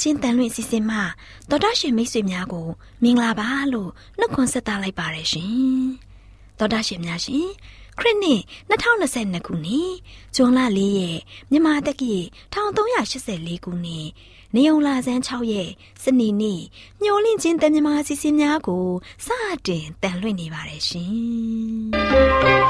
မျော်လင့်ခြင်းတန်လွင့်စီစဉ်မှာတော်တာရှင်မိတ်ဆွေများကို မင်္ဂလာပါလို့နှုတ်ခွန်းဆက်သလိုက်ပါရရှင်တော်တာရှင်များရှင်ခရစ်နှစ်2022ခုနှစ်ဇွန်လ4ရက်မြန်မာတက္ကီ1384ခုနှစ်နေုံလာဆန်း6ရက်စနေနေ့ညှိုလင့်ချင်းတမမာစီစဉ်များကိုစတင်တန်လွှင့်နေပါတယ်ရှင်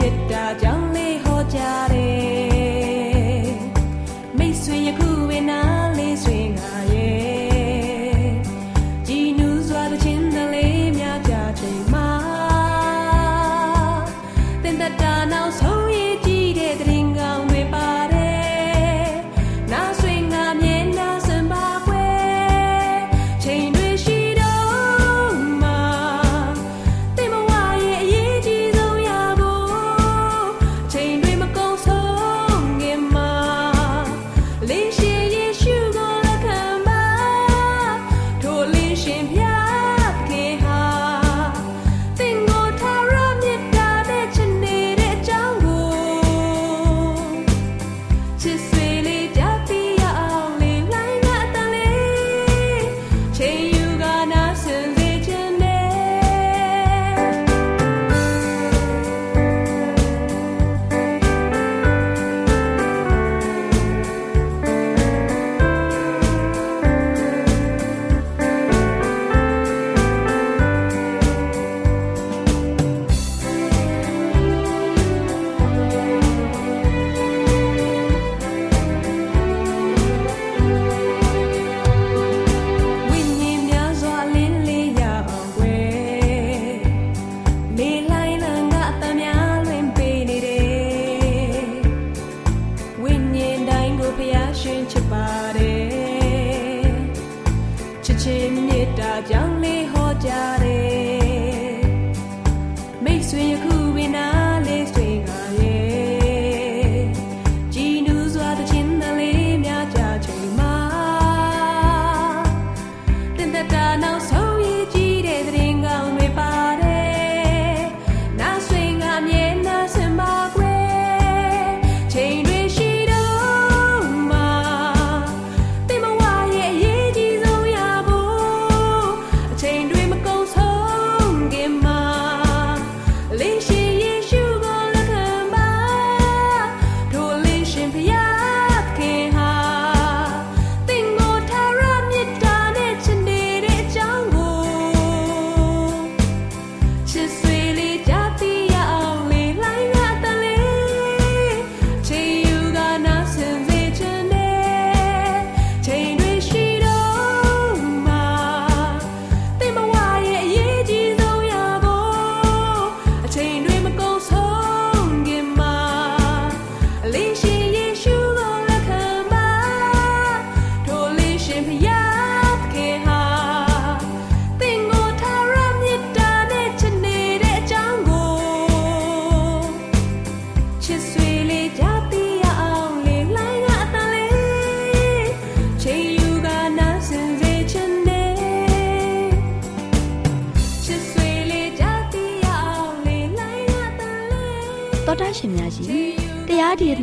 ဒေသ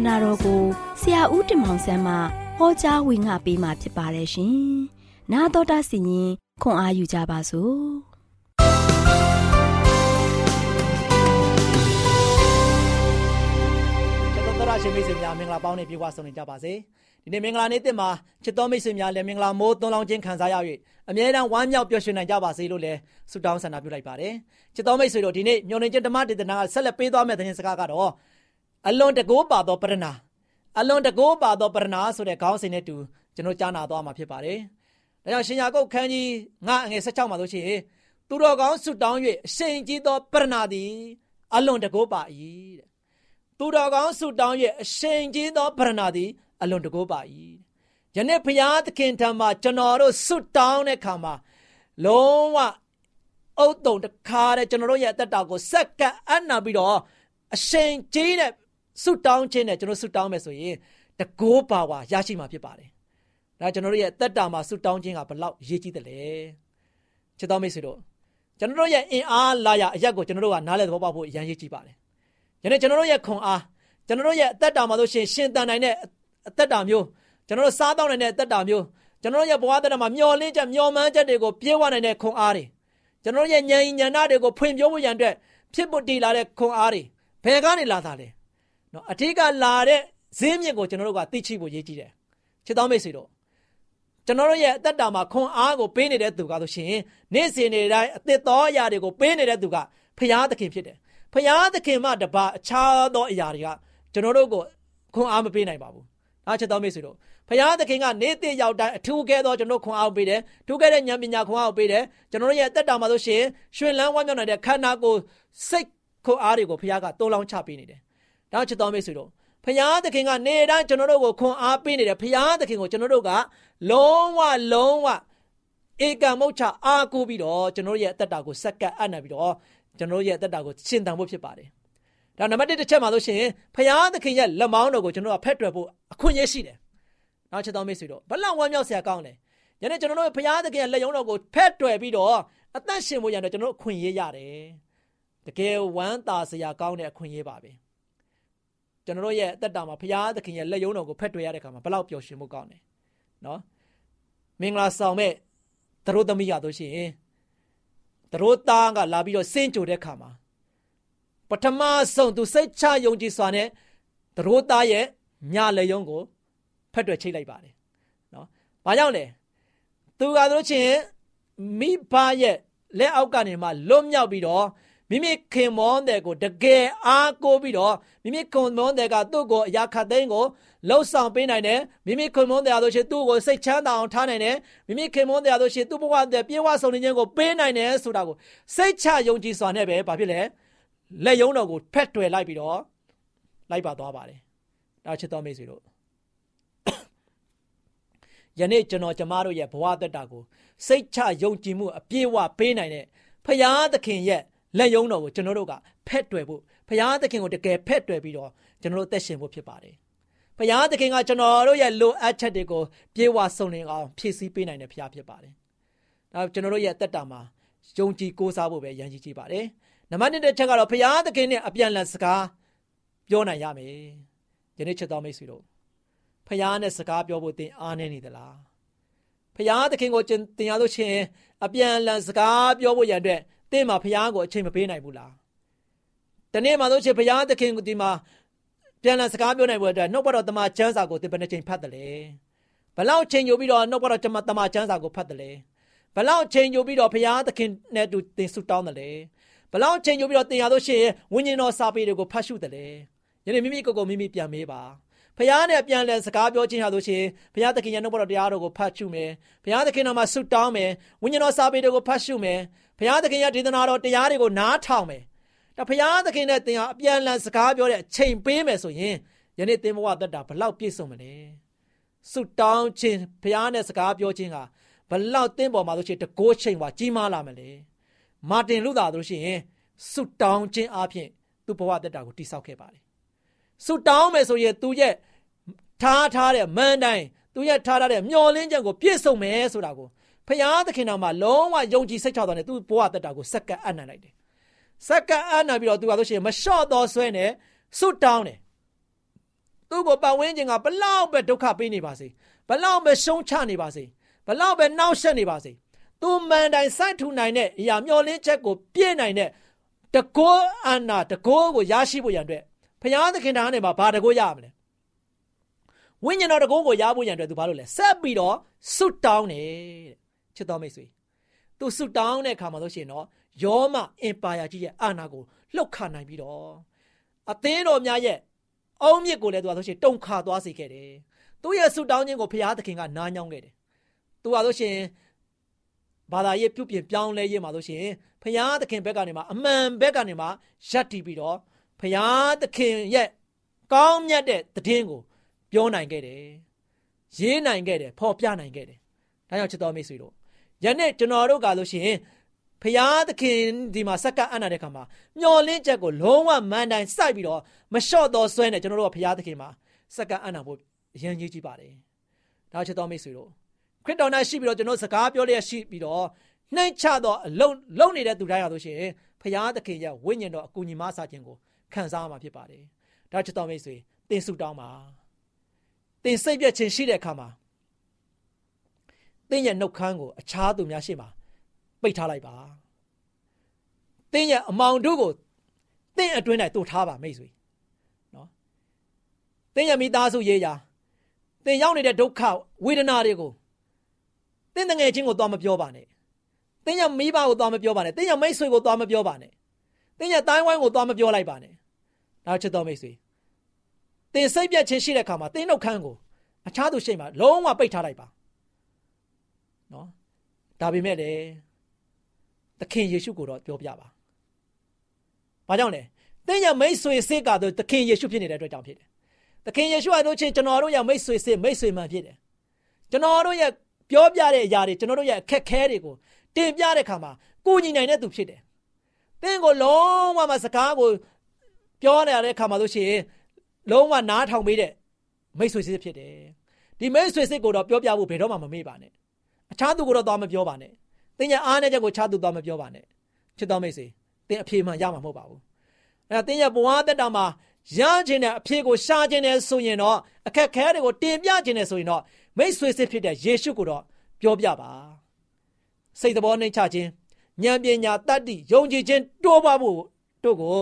နာတော်ကိုဆရာဦးတင်မောင်ဆန်းမှဟောကြားဝင်ငါပေးมาဖြစ်ပါတယ်ရှင်။나တော်တာစီရင်ခွန်အားယူကြပါစို့။ကျွန်တော်တို့ရရှိမိတ်ဆွေများမင်္ဂလာပေါင်းနဲ့ပြေဝဆုံနေကြပါစေ။ ဒီနေ့မင်္ဂလာနေ့တင်မှာချစ်တော်မိတ်ဆွေများလည်းမင်္ဂလာမိုးသွန်လောင်းခြင်းခံစားရ၍အမြဲတမ်းဝမ်းမြောက်ပျော်ရွှင်နိုင်ကြပါစေလို့လည်းဆုတောင်းဆန္ဒပြုလိုက်ပါတယ်ချစ်တော်မိတ်ဆွေတို့ဒီနေ့မျော်နေခြင်းဓမ္မဒေသနာကဆက်လက်ပေးသွားမယ့်သတင်းစကားကတော့ အလွန်တကိုးပါသောပရဏာအလွန်တကိုးပါသောပရဏာဆိုတဲ့ခေါင်းစဉ်နဲ့တူကျွန်တော်ကြားနာသွားမှာဖြစ်ပါတယ်ဒါကြောင့်ရှင်ယာကုတ်ခန်းကြီးငါအငယ်16မှာဆိုရှင်သူတော်ကောင်းဆုတောင်း၍အရှင်ကြီးသောပရဏာသည်အလွန်တကိုးပါ၏တဲ့သူတော်ကောင်းဆုတောင်း၍အရှင်ကြီးသောပရဏာသည်အလွန်တကိုးပါ၏ယနေ့ဘုရားသခင်ထံမှာကျွန်တော်တို့ဆုတောင်းတဲ့အခါမှာလုံးဝအုတ်တုံတခါတဲ့ကျွန်တော်တို့ရဲ့အသက်တာကိုစက္ကန့်အနာပြီးတော့အရှင်ကြီးတဲ့ ဆုတောင်းခြင်းနဲ့ကျွန်တော်ဆုတောင်းမယ်ဆိုရင်တကိုးပါဝါရရှိမှာဖြစ်ပါတယ်။ဒါကျွန်တော်တို့ရဲ့အသက်တာမှာဆုတောင်းခြင်းကဘလောက်အရေးကြီးတယ်လဲ။ချစ်တော်မိတ်ဆွေတို့ကျွန်တော်တို့ရဲ့အင်အားလာရအရက်ကိုကျွန်တော်တို့ကနားလည်သဘောပေါက်ဖို့အရန်ရေးကြည့်ပါတယ်။ယနေ့ကျွန်တော်တို့ရဲ့ခွန်အားကျွန်တော်တို့ရဲ့အသက်တာမှာဆိုရှင်ရှင်တန်နိုင်တဲ့အသက်တာမျိုးကျွန်တော်တို့စားတော့နိုင်တဲ့အသက်တာမျိုးကျွန်တော်တို့ရဲ့ဘဝသက်တာမှာမျောလင်းချက်မျောမှန်းချက်တွေကိုပြေဝနိုင်တဲ့ခွန်အားတွေကျွန်တော်တို့ရဲ့ဉာဏ်ဉာဏ်တွေကိုဖွင့်ပြဖို့ရန်အတွက်ဖြစ်ဖို့တည်လာတဲ့ခွန်အားတွေဘယ်ကနေလာတာလဲ နော်အထက်ကလာတဲ့ဈေးမြင့်ကိုကျွန်တော်တို့ကသိချိဖို့ရည်ကြည်တယ်ချစ်တော်မိတ်ဆွေတို့ကျွန်တော်တို့ရဲ့အသက်တာမှာခွန်အားကိုပေးနေတဲ့သူကဆိုရှင်နေ့စဉ်နေ့တိုင်းအသက်တော်အရာတွေကိုပေးနေတဲ့သူကဖရာသခင်ဖြစ်တယ်ဖရာသခင်မှတပါအခြားသောအရာတွေကကျွန်တော်တို့ကိုခွန်အားမပေးနိုင်ပါဘူးအားချက်တော်မိတ်ဆွေတို့ဖရာသခင်ကနေတိရောက်တိုင်းအထူးကဲသောကျွန်တော်ခွန်အားပေးတယ်ထူးကဲတဲ့ဉာဏ်ပညာခွန်အားပေးတယ်ကျွန်တော်ရဲ့အသက်တာမှာဆိုရှင်ရွှင်လန်းဝမ်းမြောက်နိုင်တဲ့ခန္ဓာကိုယ်စိတ်ခွန်အားတွေကိုဖရာကတိုးလောင်းချပေးနေတယ် ဒါချက်တော်မိတ်ဆွေတို့ဖရာသခင်ကနေတိုင်းကျွန်တော်တို့ကိုခွန်အားပေးနေတယ်ဖရာသခင်ကိုကျွန်တော်တို့ကလုံးဝလုံးဝဧကမုတ်ချအားကိုပြီးတော့ကျွန်တော်ရဲ့အသက်တာကိုစက္ကပ်အပ်နေပြီးတော့ကျွန်တော်ရဲ့အသက်တာကိုရှင်းတန်ဖို့ဖြစ်ပါတယ်ဒါနံပါတ်1တစ်ချက်မှာလို့ရှိရင်ဖရာသခင်ရဲ့လက်မောင်းတော်ကိုကျွန်တော်ကဖက်တွယ်ဖို့အခွင့်အရေးရှိတယ်။နောက်ချက်တော်မိတ်ဆွေတို့ဘလောက်ဝမ်းမြောက်စရာကောင်းလဲ။ယနေ့ကျွန်တော်တို့ဖရာသခင်ရဲ့လက်ယုံတော်ကိုဖက်တွယ်ပြီးတော့အသက်ရှင်ဖို့ရတဲ့ကျွန်တော်တို့အခွင့်အရေးရတယ်။တကယ်ဝမ်းသာစရာကောင်းတဲ့အခွင့်အရေးပါပဲ။ ကျွန်တော်တို့ရဲ့အသက်တာမှာဖရာသခင်ရဲ့လက်ယုံတော်ကိုဖက်တွယ်ရတဲ့အခါမှာဘလောက်ပျော်ရွှင်မှုကောင်းလဲ။နော်။မင်္ဂလာဆောင်မဲ့သတို့သမီးရတို့ရှိရင်သတို့သားကလာပြီးတော့စင့်ကြိုတဲ့အခါမှာပထမဆုံးသူစိတ်ချယုံကြည်စွာနဲ့သရိုးသားရဲ့ညလေယုံကိုဖက်တွယ်ချိတ်လိုက်ပါတယ်နော်။ဘာကြောင့်လဲ။သူကတို့ချင်းမိဘရဲ့လက်အောက်ကနေမှလွတ်မြောက်ပြီးတော့ မိမိခင်မောင်းတဲ့ကိုတကယ်အားကိုးပြီးတော့မိမိခင်မောင်းတဲ့ကသူ့ကိုအရာခတ်သိန်းကိုလှုပ်ဆောင်ပေးနိုင်တယ်မိမိခင်မောင်းတဲ့ဆိုရှင်သူ့ကိုစိတ်ချမ်းသာအောင်ထားနိုင်တယ်မိမိခင်မောင်းတဲ့ဆိုရှင်သူ့ဘဝတဲ့ပြေဝဆုံနေခြင်းကိုပေးနိုင်တယ်ဆိုတာကိုစိတ်ချယုံကြည်စွာနဲ့ပဲဘာဖြစ်လဲ။လက်ယုံတော်ကိုဖက်တွယ်လိုက်ပြီးတော့လိုက်ပါသွားပါတယ်။ဒါချစ်တော်မိတ်ဆွေတို့ယနေ့ကျွန်တော်ကျမတို့ရဲ့ဘဝတက်တာကိုစိတ်ချယုံကြည်မှုအပြည့်အဝပေးနိုင်တဲ့ဖရာသခင်ရဲ့ လက်ယုံတော်ကိုကျွန်တော်တို့ကဖက်တွယ်ဖို့ဖရာသခင်ကိုတကယ်ဖက်တွယ်ပြီးတော့ကျွန်တော်တို့သက်ရှင်ဖို့ဖြစ်ပါတယ်။ဖရာသခင်ကကျွန်တော်တို့ရဲ့လိုအပ်ချက်တွေကိုပြေဝစုံလင်အောင်ဖြည့်ဆည်းပေးနိုင်တဲ့ဖရာဖြစ်ပါတယ်။ဒါကျွန်တော်တို့ရဲ့တက်တာမှာယုံကြည်ကိုးစားဖို့ပဲရည်ကြီးကြည့်ပါတယ်။နံပါတ်1တစ်ချက်ကတော့ဘုရားသခင်နဲ့အပြန်လန်စကားပြောနိုင်ရမယ်ယနေ့ချက်တော်မိတ်ဆွေတို့ဖះနဲ့စကားပြောဖို့သင်အားနေနေသလားဖះသခင်ကိုသင်ရလို့ချင်းအပြန်လန်စကားပြောဖို့ရန်အ တွက်သင်မှာဖះကိုအချိန်မပေးနိုင်ဘူးလားတနေ့မှဆိုချင်းဖះသခင်ကိုဒီမှာပြန်လန်စကားပြောနိုင်ဖို့အတွက်နှုတ်ဘတော်တမန်ကျမ်းစာကိုသင်ဘယ်နှချိန်ဖတ်တယ်လဲဘလောက်ချိန်ယူပြီးတော့နှုတ်ဘတော်တမန်တမန်ကျမ်းစာကိုဖတ်တယ်လဲဘလောက်ချိန်ယူပြီးတော့ဖះသခင်နဲ့တူသင်ဆုတောင်းတယ်လဲဘလောက်ချိန်ယူပြီးတော့တင်ရလို့ရှိရင်ဝိညာဉ်တော်စာပေတွေကိုဖတ်ရှုတယ်လေယနေ့မိမိကိုယ်ကိုမိမိပြန်မေးပါဖခင်နဲ့ပြန်လဲစကားပြောခြင်းဟာလို့ရှိရင်ဘုရားသခင်ရဲ့နှုတ်တော်တရားတော်ကိုဖတ်ရှုမယ်ဘုရားသခင်တော်မှာဆုတောင်းမယ်ဝိညာဉ်တော်စာပေတွေကိုဖတ်ရှုမယ် ဘုရားသခင်ရဲ့ဒေသနာတော်တရားတွေကိုနားထောင်မယ်ဒါဘုရားသခင်နဲ့သင်ဟာအပြန်လန်စကားပြောတဲ့အချိန်ပေးမယ်ဆိုရင်ယနေ့သင်ဘဝသက်တာဘလောက်ပြည့်စုံမလဲဆုတောင်းခြင်းဘုရားနဲ့စကားပြောခြင်းဟာဘလောက်သင်ပေါ်မှာလို့ရှိရင်တကိုးချိန်ပါကြီးမားလာမလဲမာတင်လူသားတို့ရှိရင်ဆုတောင်းခြင်းအပြင်သူ့ဘဝတက်တာကိုတိဆောက်ခဲ့ပါတယ်ဆုတောင်းမယ်ဆိုရင်သူရဲ့ထားထားတဲ့မန်တိုင်းသူရဲ့ထားထားတဲ့မျောလင်းချက်ကိုပြည့်စုံမယ်ဆိုတာကို ဖရာသခင်တော်မှာလုံးဝယုံကြည်စိတ်ချတော်နဲ့သူ့ဘဝတက်တာကိုစက္ကန့်အနှံ့လိုက်တယ်စက္ကန့်အနှံ့ပြီးတော့သူကဆိုရှင်မလျှော့တော်ဆွဲနဲ့ဆုတောင်းတယ်သူ့ကိုပတ်ဝန်းကျင်ကဘလောက်ပဲဒုက္ခပေးနေပါစေဘလောက်ပဲရှုံးချနေပါစေဘလောက်ပဲနှောက်ယှက်နေပါစေသူမန်တိုင်စိုက်ထူနိုင်တဲ့အရာမျောလင်းချက်ကိုပြည့်နိုင်တဲ့တကောအနာတကောကိုရရှိဖို့ရန်အတွက်ဘုရားသခင်သားနဲ့မှာဘာတကောရမလဲဝိညာဉ်တော်တကုန်းကိုရဖို့ရန်အတွက်သူဘာလို့လဲဆက်ပြီးတော့ဆုတောင်းတယ်တဲ့ ချစ်တော်မိတ်ဆွေသူဆုတောင်းတဲ့အခါမှာဆိုရှင်တော့ယောမအင်ပါယာကြီးရဲ့အာဏာကိုလှုပ်ခါနိုင်ပြီးတော့အသင်းတော်များရဲ့အုံမြစ်ကိုလည်းသူကဆိုရှင်တုံခါသွားစေခဲ့တယ်သူရဲ့ဆုတောင်းခြင်းကိုဘုရားသခင်ကနားညောင်းခဲ့တယ်သူကဆိုရှင်ဘာသာရေးပြုပြင်ပြောင်းလဲရေးမှာဆိုရှင်ဘုရားသခင်ဘက်ကနေမှအမှန်ဘက်ကနေမှရပ်တည်ပြီးတော့ဘုရားသခင်ရဲ့ကောင်းမြတ်တဲ့တည်င်းကိုပြောနိုင်ခဲ့တယ်ရေးနိုင်ခဲ့တယ်ဖော်ပြနိုင်ခဲ့တယ်ဒါကြောင့်ချစ်တော်မိတ်ဆွေတို့ ယနေ့ကျွန်တော်တို့ကလို့ရှိရင်ဖရာသခင်ဒီမှာစက္ကအနာတဲ့ခါမှာမျော်လင့်ချက်ကိုလုံးဝမန်တိုင်းစိုက်ပြီးတော့မလျှော့တော့ဆွဲနေကျွန်တော်တို့ကဖရာသခင်မှာစက္ကအနာဖို့အရင်ကြီးကြည့်ပါတယ်ဒါချစ်တော်မိတ်ဆွေတို့ခရစ်တော်နဲ့ရှိပြီးတော့ကျွန်တော်စကားပြောလျက်ရှိပြီးတော့နှိမ့်ချတော့အလုံးလုံးနေတဲ့သူတိုင်းရလို့ရှိရင်ဖရာသခင်ရဲ့ဝိညာဉ်တော်အကူညီမဆာခြင်းကိုခံစားရမှာဖြစ်ပါတယ်ဒါချစ်တော်မိတ်ဆွေတင်ဆုတောင်းပါတင်စိတ်ပြည့်ခြင်းရှိတဲ့အခါမှာ တင်းရဲ့နှုတ်ခမ်းကိုအခြားသူများရှေ့မှာပိတ်ထားလိုက်ပါတင်းရဲ့အမောင်တို့ကိုတင်းအတွင်း၌တို့ထားပါမိတ်ဆွေနော်တင်းရဲ့မိသားစုရေးရာတင်းရောက်နေတဲ့ဒုက္ခဝေဒနာတွေကိုတင်းတငယ်ချင်းကိုသွားမပြောပါနဲ့တင်းရဲ့မိဘကိုသွားမပြောပါနဲ့တင်းရဲ့မိတ်ဆွေကိုသွားမပြောပါနဲ့တင်းရဲ့တိုင်းဝိုင်းကိုသွားမပြောလိုက်ပါနဲ့ဒါချစ်တော်မိတ်ဆွေတင်စိတ်ပြတ်ခြင်းရှိတဲ့အခါမှာတင်းနှုတ်ခမ်းကိုအခြားသူရှိမှလုံးဝပိတ်ထားလိုက်ပါ နော်ဒါပေမဲ့လေသခင်ယေရှုကိုတော့ပြောပြပါ။ဘာကြောင့်လဲ။တင်းရမိတ်ဆွေစစ်ကတော့သခင်ယေရှုဖြစ်နေတဲ့အတွက်ကြောင့်ဖြစ်တယ်။သခင်ယေရှုဟာတို့ချင်းကျွန်တော်တို့ရဲ့မိတ်ဆွေစစ်မိတ်ဆွေမှန်ဖြစ်တယ်။ကျွန်တော်တို့ရဲ့ပြောပြတဲ့အရာတွေကျွန်တော်တို့ရဲ့အခက်ခဲတွေကိုတင်ပြတဲ့အခါမှာကိုညီနိုင်တဲ့သူဖြစ်တယ်။တင်းကိုလုံးဝမစကားကိုပြောနေရတဲ့အခါမှာလို့ရှိရင်လုံးဝနားထောင်ပေးတဲ့မိတ်ဆွေစစ်ဖြစ်တယ်။ဒီမိတ်ဆွေစစ်ကိုတော့ပြောပြဖို့ဘယ်တော့မှမမေ့ပါနဲ့။ အခြားသူကိုတော့သွားမပြောပါနဲ့။သင်ရဲ့အားနဲ့ချက်ကိုခြားသူသွားမပြောပါနဲ့ချစ်တော်မိတ်ဆွေသင်အဖြေမှရမှာမဟုတ်ပါဘူးအဲသင်ရဲ့ဘဝတက်တာမှာရခြင်းတဲ့အဖြေကိုရှာခြင်းနဲ့ဆိုရင်တော့အခက်ခဲတွေကိုတင်ပြခြင်းနဲ့ဆိုရင်တော့မိတ်ဆွေစစ်ဖြစ်တဲ့ယေရှုကိုတော့ပြောပြပါစိတ်သဘောနှိမ့်ချခြင်းဉာဏ်ပညာတတ္တိယုံကြည်ခြင်းတိုးပွားဖို့တို့ကို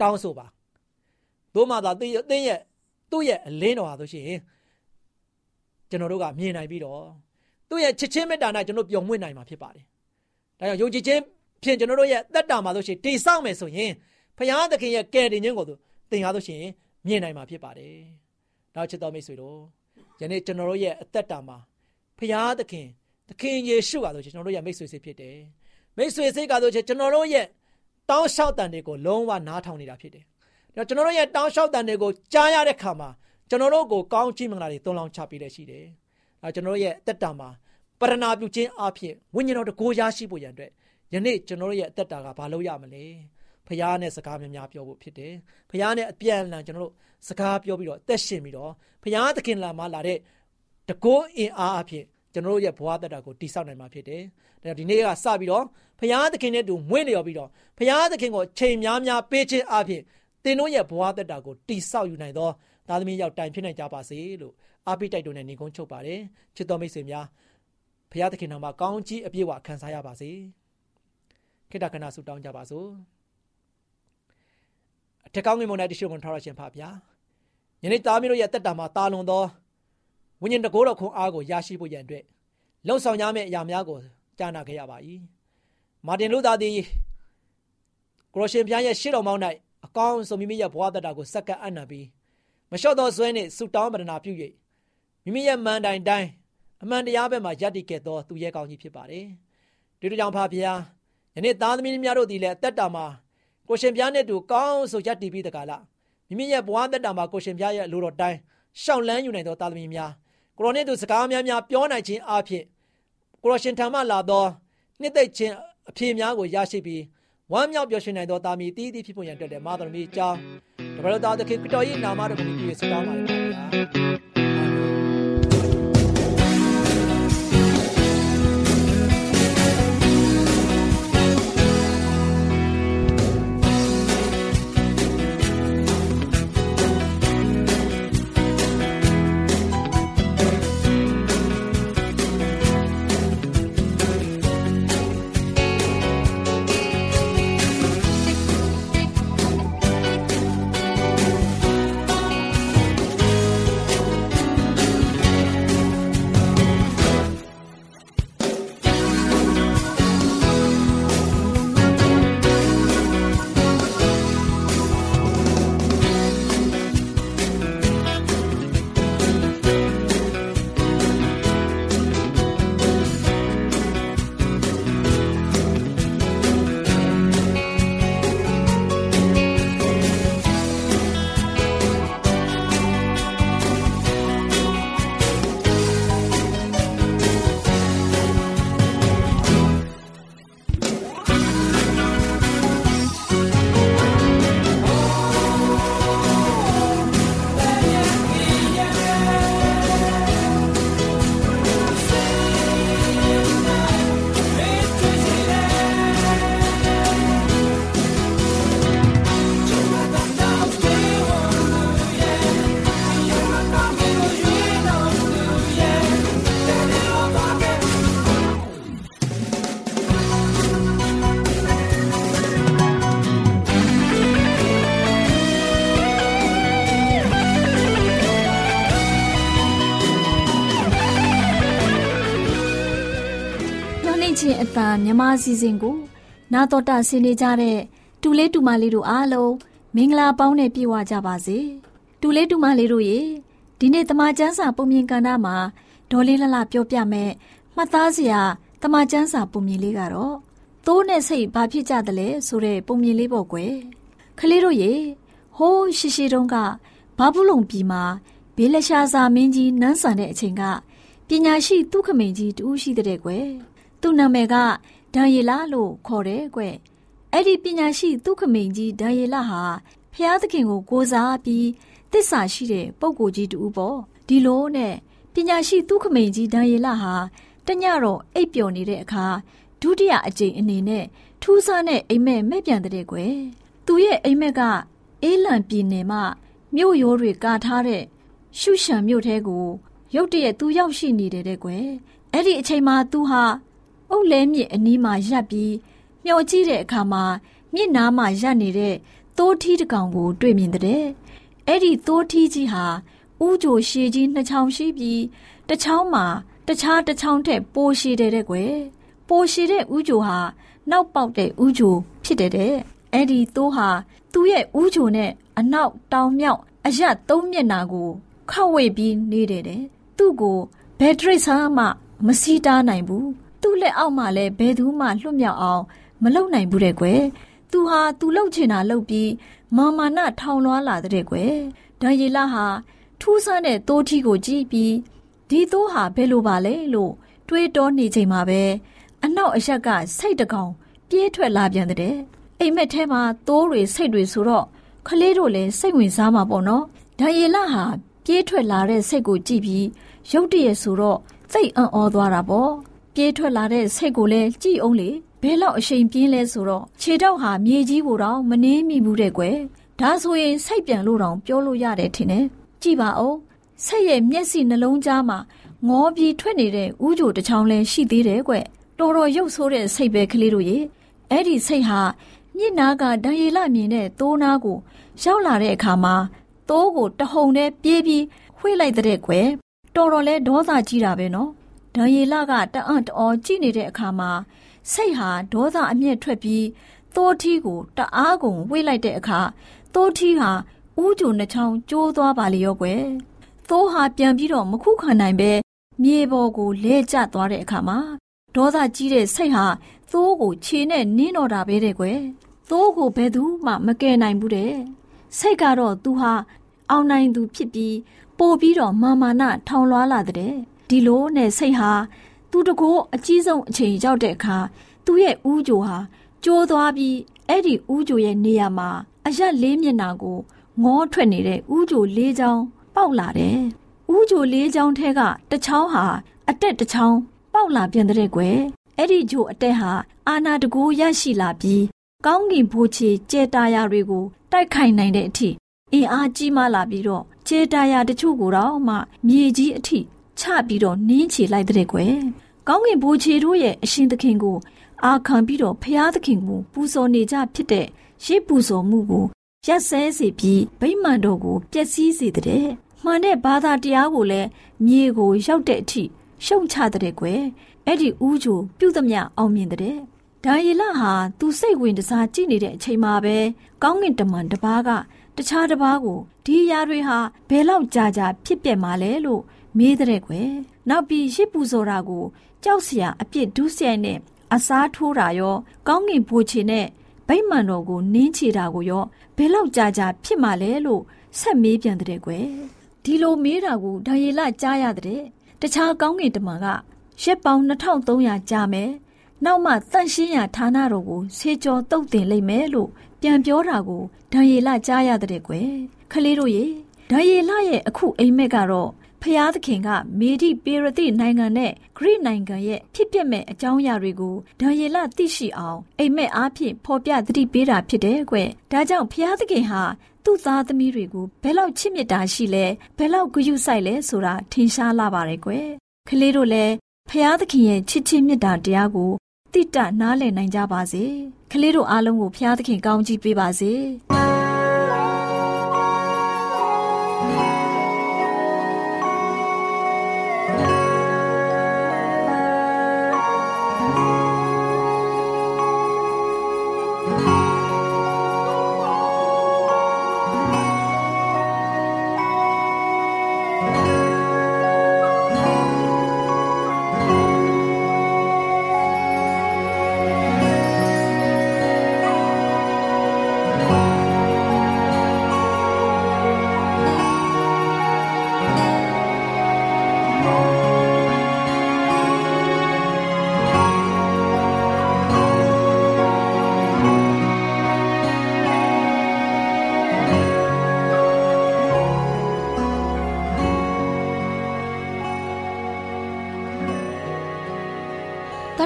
တောင်းဆိုပါသို့မှသာသင်ရဲ့သူ့ရဲ့အလင်းတော်ဟာဆိုရှင် ကျွန်တော်တို့ကမြင်နိုင်ပြီးတော့သူ့ရဲ့ချစ်ချင်းမေတ္တာနဲ့ကျွန်တော်ပျော်မွေ့နိုင်မှာဖြစ်ပါတယ်။ဒါကြောင့်ယုံကြည်ခြင်းဖြင့်ကျွန်တော်တို့ရဲ့သက်တာမှာလို့ရှိရင်တိဆောက်မယ်ဆိုရင်ဖခင်သခင်ရဲ့ကယ်တင်ခြင်းကိုသူသင်ရလို့ရှိရင်မြင်နိုင်မှာဖြစ်ပါတယ်။နောက်ချစ်တော်မိတ်ဆွေတို့ယနေ့ကျွန်တော်တို့ရဲ့အသက်တာမှာဖခင်သခင်သခင်ယေရှုကဆိုကျွန်တော်တို့ရဲ့မိတ်ဆွေစိတ်ဖြစ်တယ်။မိတ်ဆွေစိတ်ကဆိုကျွန်တော်တို့ရဲ့တောင်းလျှောက်တန်တွေကိုလုံးဝနားထောင်နေတာဖြစ်တယ်။ဒါကျွန်တော်တို့ရဲ့တောင်းလျှောက်တန်တွေကိုကြားရတဲ့ခါမှာ ကျွန်တော်တို့ကိုကောင်းချီးမင်္ဂလာတွေသွန်လောင်းချပေးတဲ့ရှိတယ်။အဲကျွန်တော်တို့ရဲ့အသက်တာမှာပရဏာပြုခြင်းအဖြစ်ဝိညာဉ်တော်တကိုးရရှိဖို့ရန်အတွက်ယနေ့ကျွန်တော်တို့ရဲ့အသက်တာကဘာလို့ရမလဲဖခင်နဲ့စကားများများပြောဖို့ဖြစ်တယ်ဖခင်နဲ့အပြန်အလှန်ကျွန်တော်တို့စကားပြောပြီးတော့အသက်ရှင်ပြီးတော့ဖခင်သခင်လာမှလာတဲ့တကိုးအင်အားအဖြစ်ကျွန်တော်တို့ရဲ့ဘဝတက်တာကိုတိဆောက်နိုင်မှာဖြစ်တယ်။ဒါဒီနေ့ကစပြီးတော့ဖခင်သခင်နဲ့တူမွေးလျော်ပြီးတော့ဖခင်သခင်ကိုချိန်များများပေးခြင်းအဖြစ်သင်တို့ရဲ့ဘဝတက်တာကိုတိဆောက်ယူနိုင်သော သားသမီးရောက်တိုင်ဖြစ်နိုင်ကြပါစေလို့အားပေးတိုက်တွန်းတဲ့ညီကုန်းချုပ်ပါတယ်ချစ်တော်မိတ်ဆွေများဖခင်သခင်နာမှာကောင်းကြီးအပြည့်အဝခံစားရပါစေခိတ္တကနာဆုတောင်းကြပါစို့အထက်ကောင်းငင်မုန်၌တရှိဝန်ထားရခြင်းဖပါဗျာယနေ့သားမီးတို့ရဲ့တက်တာမှာတာလွန်သောဝိညာဉ်တကိုးတော်ခွန်အားကိုရရှိဖို့ရန်အတွက်လှုံ့ဆော်ရမယ့်အရာများကိုကြားနာခဲ့ရပါ၏မာတင်လူသားသည်ကရိုရှင်ဖျားရဲ့ရှေ့တော်မောင်း၌အကောင်းဆုံးမိမိရဲ့ဘဝတက်တာကိုစက္ကပ်အံ့နံပြီး မလျှော့သောဇွဲနှင့်ဆုတောင်းပဒနာပြု၍မိမိရဲ့မန်တိုင်တိုင်းအမှန်တရားဘက်မှာယက်တည်ခဲ့သောသူရဲ့ကောင်းကြီးဖြစ်ပါတယ်။ဒီလိုကြောင့်ဖာဖျားယနေ့သားသမီးများတို့ဒီလည်းအသက်တာမှာကိုရှင်ပြားနဲ့တူကောင်းဆိုယက်တည်ပြီးတကားလားမိမိရဲ့ဘဝသက်တာမှာကိုရှင်ပြားရဲ့အလိုတော်တိုင်းရှောက်လန်းယူနိုင်သောသားသမီးများကိုရောနဲ့တူစကားများများပြောနိုင်ခြင်းအပြင်ကိုရောရှင်ထံမှလာသောနှစ်သိမ့်ခြင်းအဖြေများကိုရရှိပြီး ဝမ်းမြောက်ပျော်ရွှင်နိုင်သောသားမီးတည်တည်ဖြစ်ပေါ်ရန်အတွက်လည်းမာသမီးအကြောင်းတပည့်တော်သခင်ခရစ်တော်၏နာမတော်ကိုပြည့်စုံပါလေပါဗျာခြင်းအ တန်မြမအစီအစဉ်ကို နာတော်တာဆင်းနေကြတဲ့တူလေးတူမလေးတို့အားလုံးမင်္ဂလာပေါင်းနဲ့ပြည့်ဝကြပါစေတူလေးတူမလေးတို့ရေဒီနေ့တမချန်းစာပုံမြင်ကဏ္ဍမှာဒေါ်လေးလှလှပြောပြမယ်မှတ်သားစရာတမချန်းစာပုံမြင်လေးကတော့သိုးနဲ့စိတ်ဘာဖြစ်ကြသလဲဆိုတဲ့ပုံမြင်လေးပေါ့ကွယ်ခလေးတို့ရေဟိုးရှိရှိတုန်းကဘာဘူးလုံပြည်မှာဘေးလရှာစာမင်းကြီးနန်းဆန်တဲ့အချိန်ကပညာရှိသူခမိန်ကြီးတူရှိတဲ့ကွယ် သူ့နာမည်ကဒန်ရီလာလို့ခေါ်တယ်ကွအဲ့ဒီပညာရှိသူခမိန်ကြီးဒန်ရီလာဟာဖျားသခင်ကိုကိုးစားပြီးတစ္ဆာရှိတဲ့ပုဂ္ဂိုလ်ကြီးတူပေါ့ဒီလိုနဲ့ပညာရှိသူခမိန်ကြီးဒန်ရီလာဟာတညတော့အိပ်ပျော်နေတဲ့အခါဒုတိယအကြိမ်အနေနဲ့ထူးဆန်းတဲ့အိမ်မက်မဲ့ပြန်တဲ့ကွယ်သူရဲ့အိမ်မက်ကအေးလံပြည်နယ်မှာမြို့ရိုးတွေကာထားတဲ့ရှုရှံမြို့ထဲကိုရုတ်တရက်သူရောက်ရှိနေတယ်တဲ့ကွယ်အဲ့ဒီအချိန်မှာသူဟာ အုတ်လဲမြစ်အနီးမှာရပ်ပြီးမျောကြည့်တဲ့အခါမှာမြစ်နားမှာရပ်နေတဲ့သိုးထီးတစ်ကောင်ကို တွေ့မြင်တဲ့အဲ့ဒီသိုးထီးကြီးဟာဥကြိုရှည်ကြီးနှစ်ချောင်းရှိပြီးတစ်ချောင်းမှာတခြားတစ်ချောင်းထက်ပိုရှည်တယ်တဲ့ကွယ်ပိုရှည်တဲ့ဥကြိုဟာနောက်ပေါက်တဲ့ဥကြိုဖြစ်တယ်တဲ့အဲ့ဒီသိုးဟာသူ့ရဲ့ဥကြိုနဲ့အနောက်တောင်မြောက်အရသုံးမျက်နာကိုခောက်ဝေပြီးနေတယ်တဲ့သူ့ကိုဘယ်ဒရိတ်ဆာမှမစီးတားနိုင်ဘူးသူ့ လက်အောက်မှာလည်းဘယ်သူမှလွတ်မြောက်အောင်မလုပ်နိုင်ဘူးတဲ့ကွယ်သူဟာသူလှုပ်ချင်တာလှုပ်ပြီးမာမာနထောင်လွှားလာတဲ့ကွယ်ဒန်ရီလာဟာထူးဆန်းတဲ့တိုးထီကိုကြည့်ပြီးဒီသိုးဟာဘယ်လိုပါလဲလို့တွေးတောနေချိန်မှာပဲအနောက်အရက်ကစိတ်တကောင်ပြေးထွက်လာပြန်တဲ့အိမ်မက်ထဲမှာသိုးတွေစိတ်တွေဆိုတော့ခလေးတို့လည်းစိတ်ဝင်စားမှာပေါ့နော်ဒန်ရီလာဟာပြေးထွက်လာတဲ့စိတ်ကိုကြည့်ပြီးရုတ်တရက်ဆိုတော့စိတ်အံ့ဩသွားတာပေါ့ ပြေးထွက်လာတဲ့စိတ်ကိုလည်းကြည့်အောင်လေဘဲလောက်အရှိန်ပြင်းလဲဆိုတော့ခြေတော့ဟာမြေကြီးကိုတော့မနှင်းမိဘူးတဲ့ကွယ်ဒါဆိုရင်စိတ်ပြန်လို့တော့ပြောလို့ရတယ်ထင်တယ်ကြည့်ပါဦးဆက်ရဲ့မျက်စိနှလုံးသားမှာငေါပြီးထွက်နေတဲ့ဥကြိုတစ်ချောင်းလဲရှိသေးတယ်ကွတော်တော်ရုပ်ဆိုးတဲ့စိတ်ပဲကလေးတို့ရေအဲ့ဒီစိတ်ဟာမြစ်နာကဒံရီလမြင်တဲ့သိုးနာကိုရောက်လာတဲ့အခါမှာသိုးကိုတဟုန်နဲ့ပြေးပြီးဝှေ့လိုက်တဲ့ကွယ်တော်တော်လဲဒေါသကြီးတာပဲနော် ဒံရီလကတအံ့တော်ကြည့်နေတဲ့အခါမှာစိတ်ဟာဒေါသအမျက်ထွက်ပြီးသိုးထီးကိုတအားကုန်ဝှေ့လိုက်တဲ့အခါသိုးထီးဟာဥကြိုနှချောင်းကျိုးသွားပါလေရောကွယ်သိုးဟာပြန်ပြီးတော့မခုခံနိုင်ပဲမြေပေါ်ကိုလဲကျသွားတဲ့အခါမှာဒေါသကြီးတဲ့စိတ်ဟာသိုးကိုခြေနဲ့နင်းတော့တာပဲတဲ့ကွယ်သိုးကိုဘယ်သူမှမကယ်နိုင်ဘူးတဲ့စိတ်ကတော့သူဟာအောင်နိုင်သူဖြစ်ပြီးပို့ပြီးတော့မာမာနထောင်လွှားလာတဲ့ ဒီလိုနဲ့စိတ်ဟာသူတကိုးအကြီးဆုံးအချိန်ရောက်တဲ့အခါသူ့ရဲ့ဥကြိုဟာကျိုးသွားပြီးအဲ့ဒီဥကြိုရဲ့နေရာမှာအရက်လေးမျက်နှာကိုငေါထွက်နေတဲ့ဥကြိုလေးချောင်းပေါက်လာတယ်။ဥကြိုလေးချောင်းထဲကတချောင်းဟာအတက်တချောင်းပေါက်လာပြန်တဲ့ကွယ်။အဲ့ဒီဂျိုအတက်ဟာအာနာတကူရရှိလာပြီးကောင်းကင်ဘိုးချေကျဲတာယာတွေကိုတိုက်ခိုက်နိုင်တဲ့အထိအင်အားကြီးမားလာပြီးတော့ကျဲတာယာတချို့ကိုတော့မှမြေကြီးအထိ ချပြီးတော့နင်းချလိုက်တဲ့ကွယ်။ကောင်းကင်ဘိုးချေတို့ရဲ့အရှင်သခင်ကိုအာခံပြီးတော့ဖျားသခင်ကိုပူဇော်နေကြဖြစ်တဲ့ရှေးပူဇော်မှုကိုရက်ဆဲစေပြီးဗိမာန်တော်ကိုပျက်စီးစေတဲ့မှန်တဲ့ဘာသာတရားကိုလည်းမြေကိုရောက်တဲ့အထိရှုံချတဲ့ကွယ်အဲ့ဒီဥကြိုပြုသမျှအောင်မြင်တဲ့ဒါယေလဟာသူစိတ်ဝင်တစားကြည့်နေတဲ့အချိန်မှာပဲကောင်းကင်တမန်တစ်ပါးကတခြားတစ်ပါးကိုဒီຢာတွေဟာဘယ်လောက်ကြာကြာဖြစ်ပြက်มาလဲလို့ မေးတဲ့ကွယ်နောက်ပြီးရှစ်ပူဇော်တာကိုကြောက်စရာအပြစ်ဒုစရိုက်နဲ့အစားထိုးတာရော ကောင်းကင်ဘိုးချေနဲ့ဗိမာန်တော်ကိုနင်းချတာကိုရောဘယ်လောက်ကြာကြာဖြစ်မှလဲလို့ဆက်မေးပြန်တဲ့ကွယ်ဒီလိုမေးတာကိုဒါရီလကြားရတဲ့တခြားကောင်းကင်တမန်ကရက်ပေါင်း2300ကြာမယ်နောက်မှတန့်ရှင်းရာဌာနတော်ကိုဆေးကြောတုတ်တင်လိုက်မယ်လို့ပြန်ပြောတာကိုဒံရီလကြားရတဲ့ကွယ်ခလေးတို့ရေဒံရီလရဲ့အခုအိမ်မက်ကတော့ ဖျားသခင်ကမေဒီပေရတိနိုင်ငံနဲ့ဂရိနိုင်ငံရဲ့ဖြစ်ပျက်မဲ့အကြောင်းအရာတွေကိုဒံယေလသိရှိအောင်အိမ်မက်အားဖြင့်ဖော်ပြသတိပေးတာဖြစ်တယ်ကွ။ဒါကြောင့်ဖျားသခင်ဟာသူ့သားသမီးတွေကိုဘယ်လောက်ချစ်မြတ်တာရှိလဲဘယ်လောက်ဂရုစိုက်လဲဆိုတာထင်ရှားလာပါတယ်ကွ။ကလေးတို့လည်းဖျားသခင်ရဲ့ချစ်ချင်းမြတ်တာတရားကိုတိတနားလည်နိုင်ကြပါစေ။ကလေးတို့အားလုံးကိုဖျားသခင်ကောင်းချီးပေးပါစေ။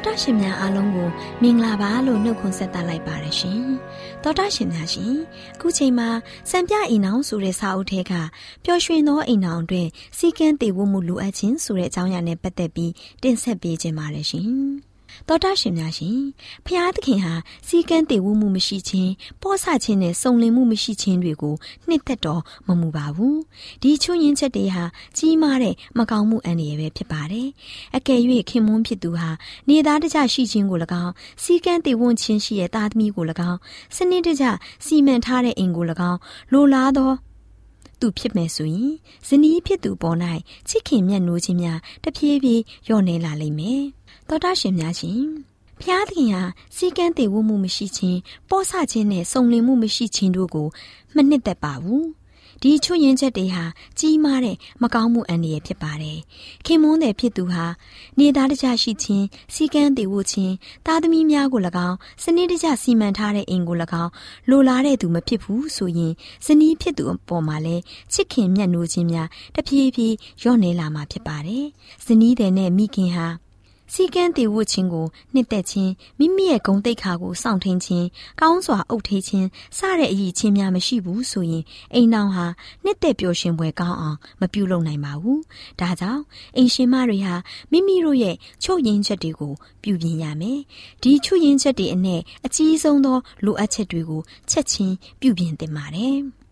တော်တာရှင်များအားလုံးကိုမင်္ဂလာပါလို့နှုတ်ခွန်းဆက်သလိုက်ပါတယ်ရှင်။တော်တာရှင်များရှင်အခုချိန်မှာစံပြအိမ်အောင်ဆိုတဲ့စာအုပ်ထဲကပျော်ရွှင်သောအိမ်အောင်အတွက်စီကံတည်ဝမှုလိုအပ်ခြင်းဆိုတဲ့အကြောင်းအရာနဲ့ပတ်သက်ပြီးတင်ဆက်ပေးခြင်းပါတယ်ရှင်။ တော်တာရှင်များရှင်ဖျားသခင်ဟာစီကံတည်ဝမှုမရှိခြင်းပောဆခြင်းနဲ့စုံလင်မှုမရှိခြင်းတွေကိုနှစ်သက်တော်မမူပါဘူးဒီချွင်းရင်ချက်တွေဟာကြီးမားတဲ့မကောင်းမှုအန္တရာယ်ပဲဖြစ်ပါတယ်အကယ်၍ခင်မွန်းဖြစ်သူဟာနေသားတကြရှိခြင်းကို၎င်းစီကံတည်ဝွန်ခြင်းရှိတဲ့သားသမီးကို၎င်းစနစ်တကျစီမံထားတဲ့အိမ်ကို၎င်းလိုလားသော သူဖြစ်မယ်ဆိုရင်ဇနီးဖြစ်သူပေါ်၌ချစ်ခင်မြတ်နိုးခြင်းများတဖြည်းဖြည်းလျော့နေလာလိမ့်မယ်တော်တာရှင်များရှင်ဖျားသခင်ဟာစီကံတည်ဝမှုမရှိခြင်းပောဆခြင်းနဲ့စုံလင်မှုမရှိခြင်းတို့ကိုမနှစ်သက်ပါဘူး ဒီချွတ်ရင်ချက်တွေဟာကြီးမားတဲ့မကောင်းမှုအန္တရာယ်ဖြစ်ပါတယ်ခင်မွန်းတဲ့ဖြစ်သူဟာနေသားတကြရှိခြင်းစီကံတည်ဝခြင်းသားသမီးများကို၎င်းစနစ်တကျစီမံထားတဲ့အိမ်ကို၎င်းလိုလားတဲ့သူမဖြစ်ဘူးဆိုရင်ဇနီးဖြစ်သူအပေါ်မှာလဲချစ်ခင်မြတ်နိုးခြင်းများတဖြည်းဖြည်းလျော့နေလာမှာဖြစ်ပါတယ်ဇနီးတဲ့နဲ့မိခင်ဟာ စီကန်းတည်ဝတ်ခြင်းကိုနှစ်သက်ခြင်းမိမိရဲ့ဂုံတိတ်ခါကိုစောင့်ထင်းခြင်းကောင်းစွာအုပ်ထိခြင်းစတဲ့အရေးချင်းများမရှိဘူးဆိုရင်အိမ်နောင်ဟာနှစ်သက်ပျော်ရွှင်ပွဲကောင်းအောင်မပြုလုပ်နိုင်ပါဘူး။ဒါကြောင့်အိမ်ရှင်မတွေဟာမိမိတို့ရဲ့ချုပ်ရင်းချက်တွေကိုပြုပြင်ရမယ်။ဒီချုပ်ရင်းချက်တွေအနဲ့အကြီးဆုံးသောလိုအပ်ချက်တွေကိုချက်ချင်းပြုပြင်သင့်ပါတယ်။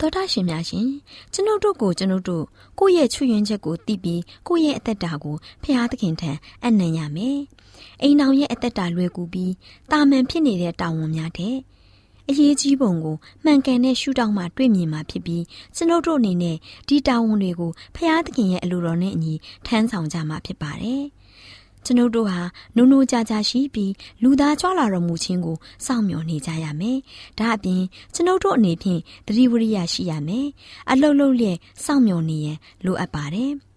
တော်တာရှင်များရှင်ကျွန်ုပ်တို့ကိုကျွန်ုပ်တို့ကိုယ့်ရဲ့ချွယွင်းချက်ကိုသိပြီးကိုယ့်ရဲ့အသက်တာကိုဖျားသခင်ထံအနံ့ရမယ်။အိမ်အောင်ရဲ့အသက်တာလွယ်ကူပြီးတာမန်ဖြစ်နေတဲ့တာဝန်များတဲ့အရေးကြီးပုံကိုမှန်ကန်တဲ့ရှုထောင့်မှတွေ့မြင်မှာဖြစ်ပြီးကျွန်ုပ်တို့အနေနဲ့ဒီတာဝန်တွေကိုဖျားသခင်ရဲ့အလိုတော်နဲ့အညီထမ်းဆောင်ကြမှာဖြစ်ပါတယ်။ ကျွန်ုပ်တို့ဟာနုံနုံကြာကြာရှိပြီးလူသားကြွလာတော်မူခြင်းကိုစောင့်မျှော်နေကြရမယ်။ဒါအပြင်ကျွန်ုပ်တို့အနေဖြင့်တတိဝရိယရှိရမယ်။အလုတ်လုတ်လျက်စောင့်မျှော်နေရန်လိုအပ်ပါတယ်။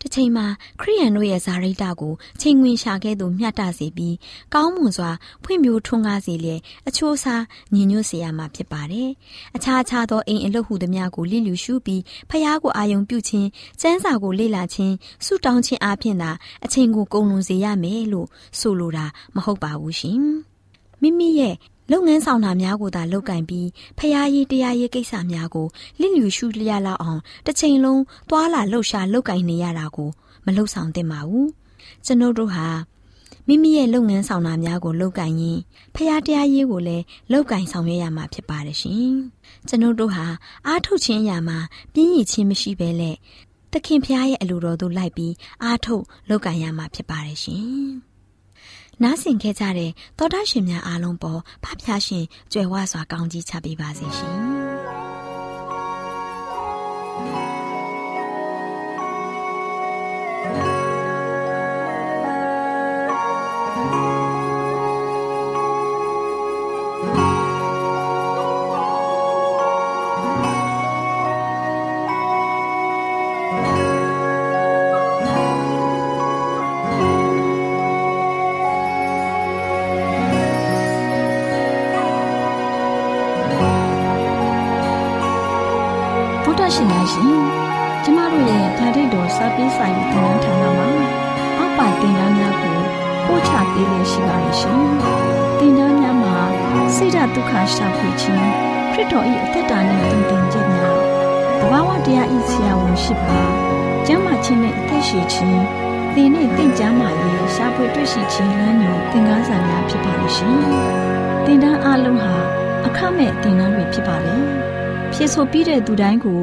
တစ်ချိန်မှာခရိယန်တို့ရဲ့ဇာရိတကိုချိန်ဝင်ရှာခဲ့သူမျှတစေပြီးကောင်းမွန်စွာဖွံ့ဖြိုးထွန်းကားစေလျက်အချိုးအစားညီညွတ်စေရမှာဖြစ်ပါတယ်။အခြားအခြားသောအိမ်အလုပ်ဟုသမျှကိုလိလူရှုပြီးဖျားကိုအာယုံပြုခြင်းစန်းစာကိုလေ့လာခြင်းဆုတောင်းခြင်းအပြင်သာအချိန်ကိုကုန်လွန်စေရမယ်လို့ဆိုလိုတာမဟုတ်ပါဘူးရှင်။မိမိရဲ့ လုပ်ငန်းဆောင်တာများကိုသာလုပ်ကင်ပြီးဖျားရေးတရားရေးကိစ္စများကိုလစ်လျူရှုလျက်လောက်အောင်တစ်ချိန်လုံးသွာလာလှုပ်ရှားလုပ်ကင်နေရတာကိုမလှုပ်ဆောင်သင့်ပါဘူးကျွန်ုပ်တို့ဟာမိမိရဲ့လုပ်ငန်းဆောင်တာများကိုလုပ်ကင်ရင်ဖျားတရားရေးကိုလည်းလုပ်ကင်ဆောင်ရွက်ရမှာဖြစ်ပါတယ်ရှင်ကျွန်ုပ်တို့ဟာအားထုတ်ခြင်းအရာမှာပြင်းရည်ခြင်းမရှိဘဲလက်သခင်ဖျားရဲ့အလိုတော်သို့လိုက်ပြီးအားထုတ်လုပ်ကင်ရမှာဖြစ်ပါတယ်ရှင် နားဆင်ခဲ့ကြတဲ့သောတာရှင်များအားလုံးပေါ်ဖဖျားရှင်ကြွယ်ဝစွာကောင်းကြီးချပေးပါစေရှင် ရှင်များရှင်ကျမတို့ရဲ့ဓာတ်တော်စပေးစာယူတင်နန်းဌာနမှာအောက်ပါတင်ဒားများကိုပို့ချပေးလို့ရှိပါတယ်ရှင်တင်ဒားများမှာဆိဒ္ဓတုခရှာဖွေခြင်းခရစ်တော်၏အသက်တာနဲ့တူတင်ခြင်းများတဘာဝတရားဤဆရာဝန်ရှိပါကျမ်းမာခြင်းနဲ့အသက်ရှိခြင်းသင်နဲ့တင့်ကြမာရေးရှာဖွေတွေ့ရှိခြင်းလမ်းညွန်သင်ခန်းစာများဖြစ်ပါလိမ့်ရှင်တင်ဒားအလုံးဟာအခမဲ့တင်ဒားတွေဖြစ်ပါလေဖြစ်ဆိုပြီးတဲ့သူတိုင်းကို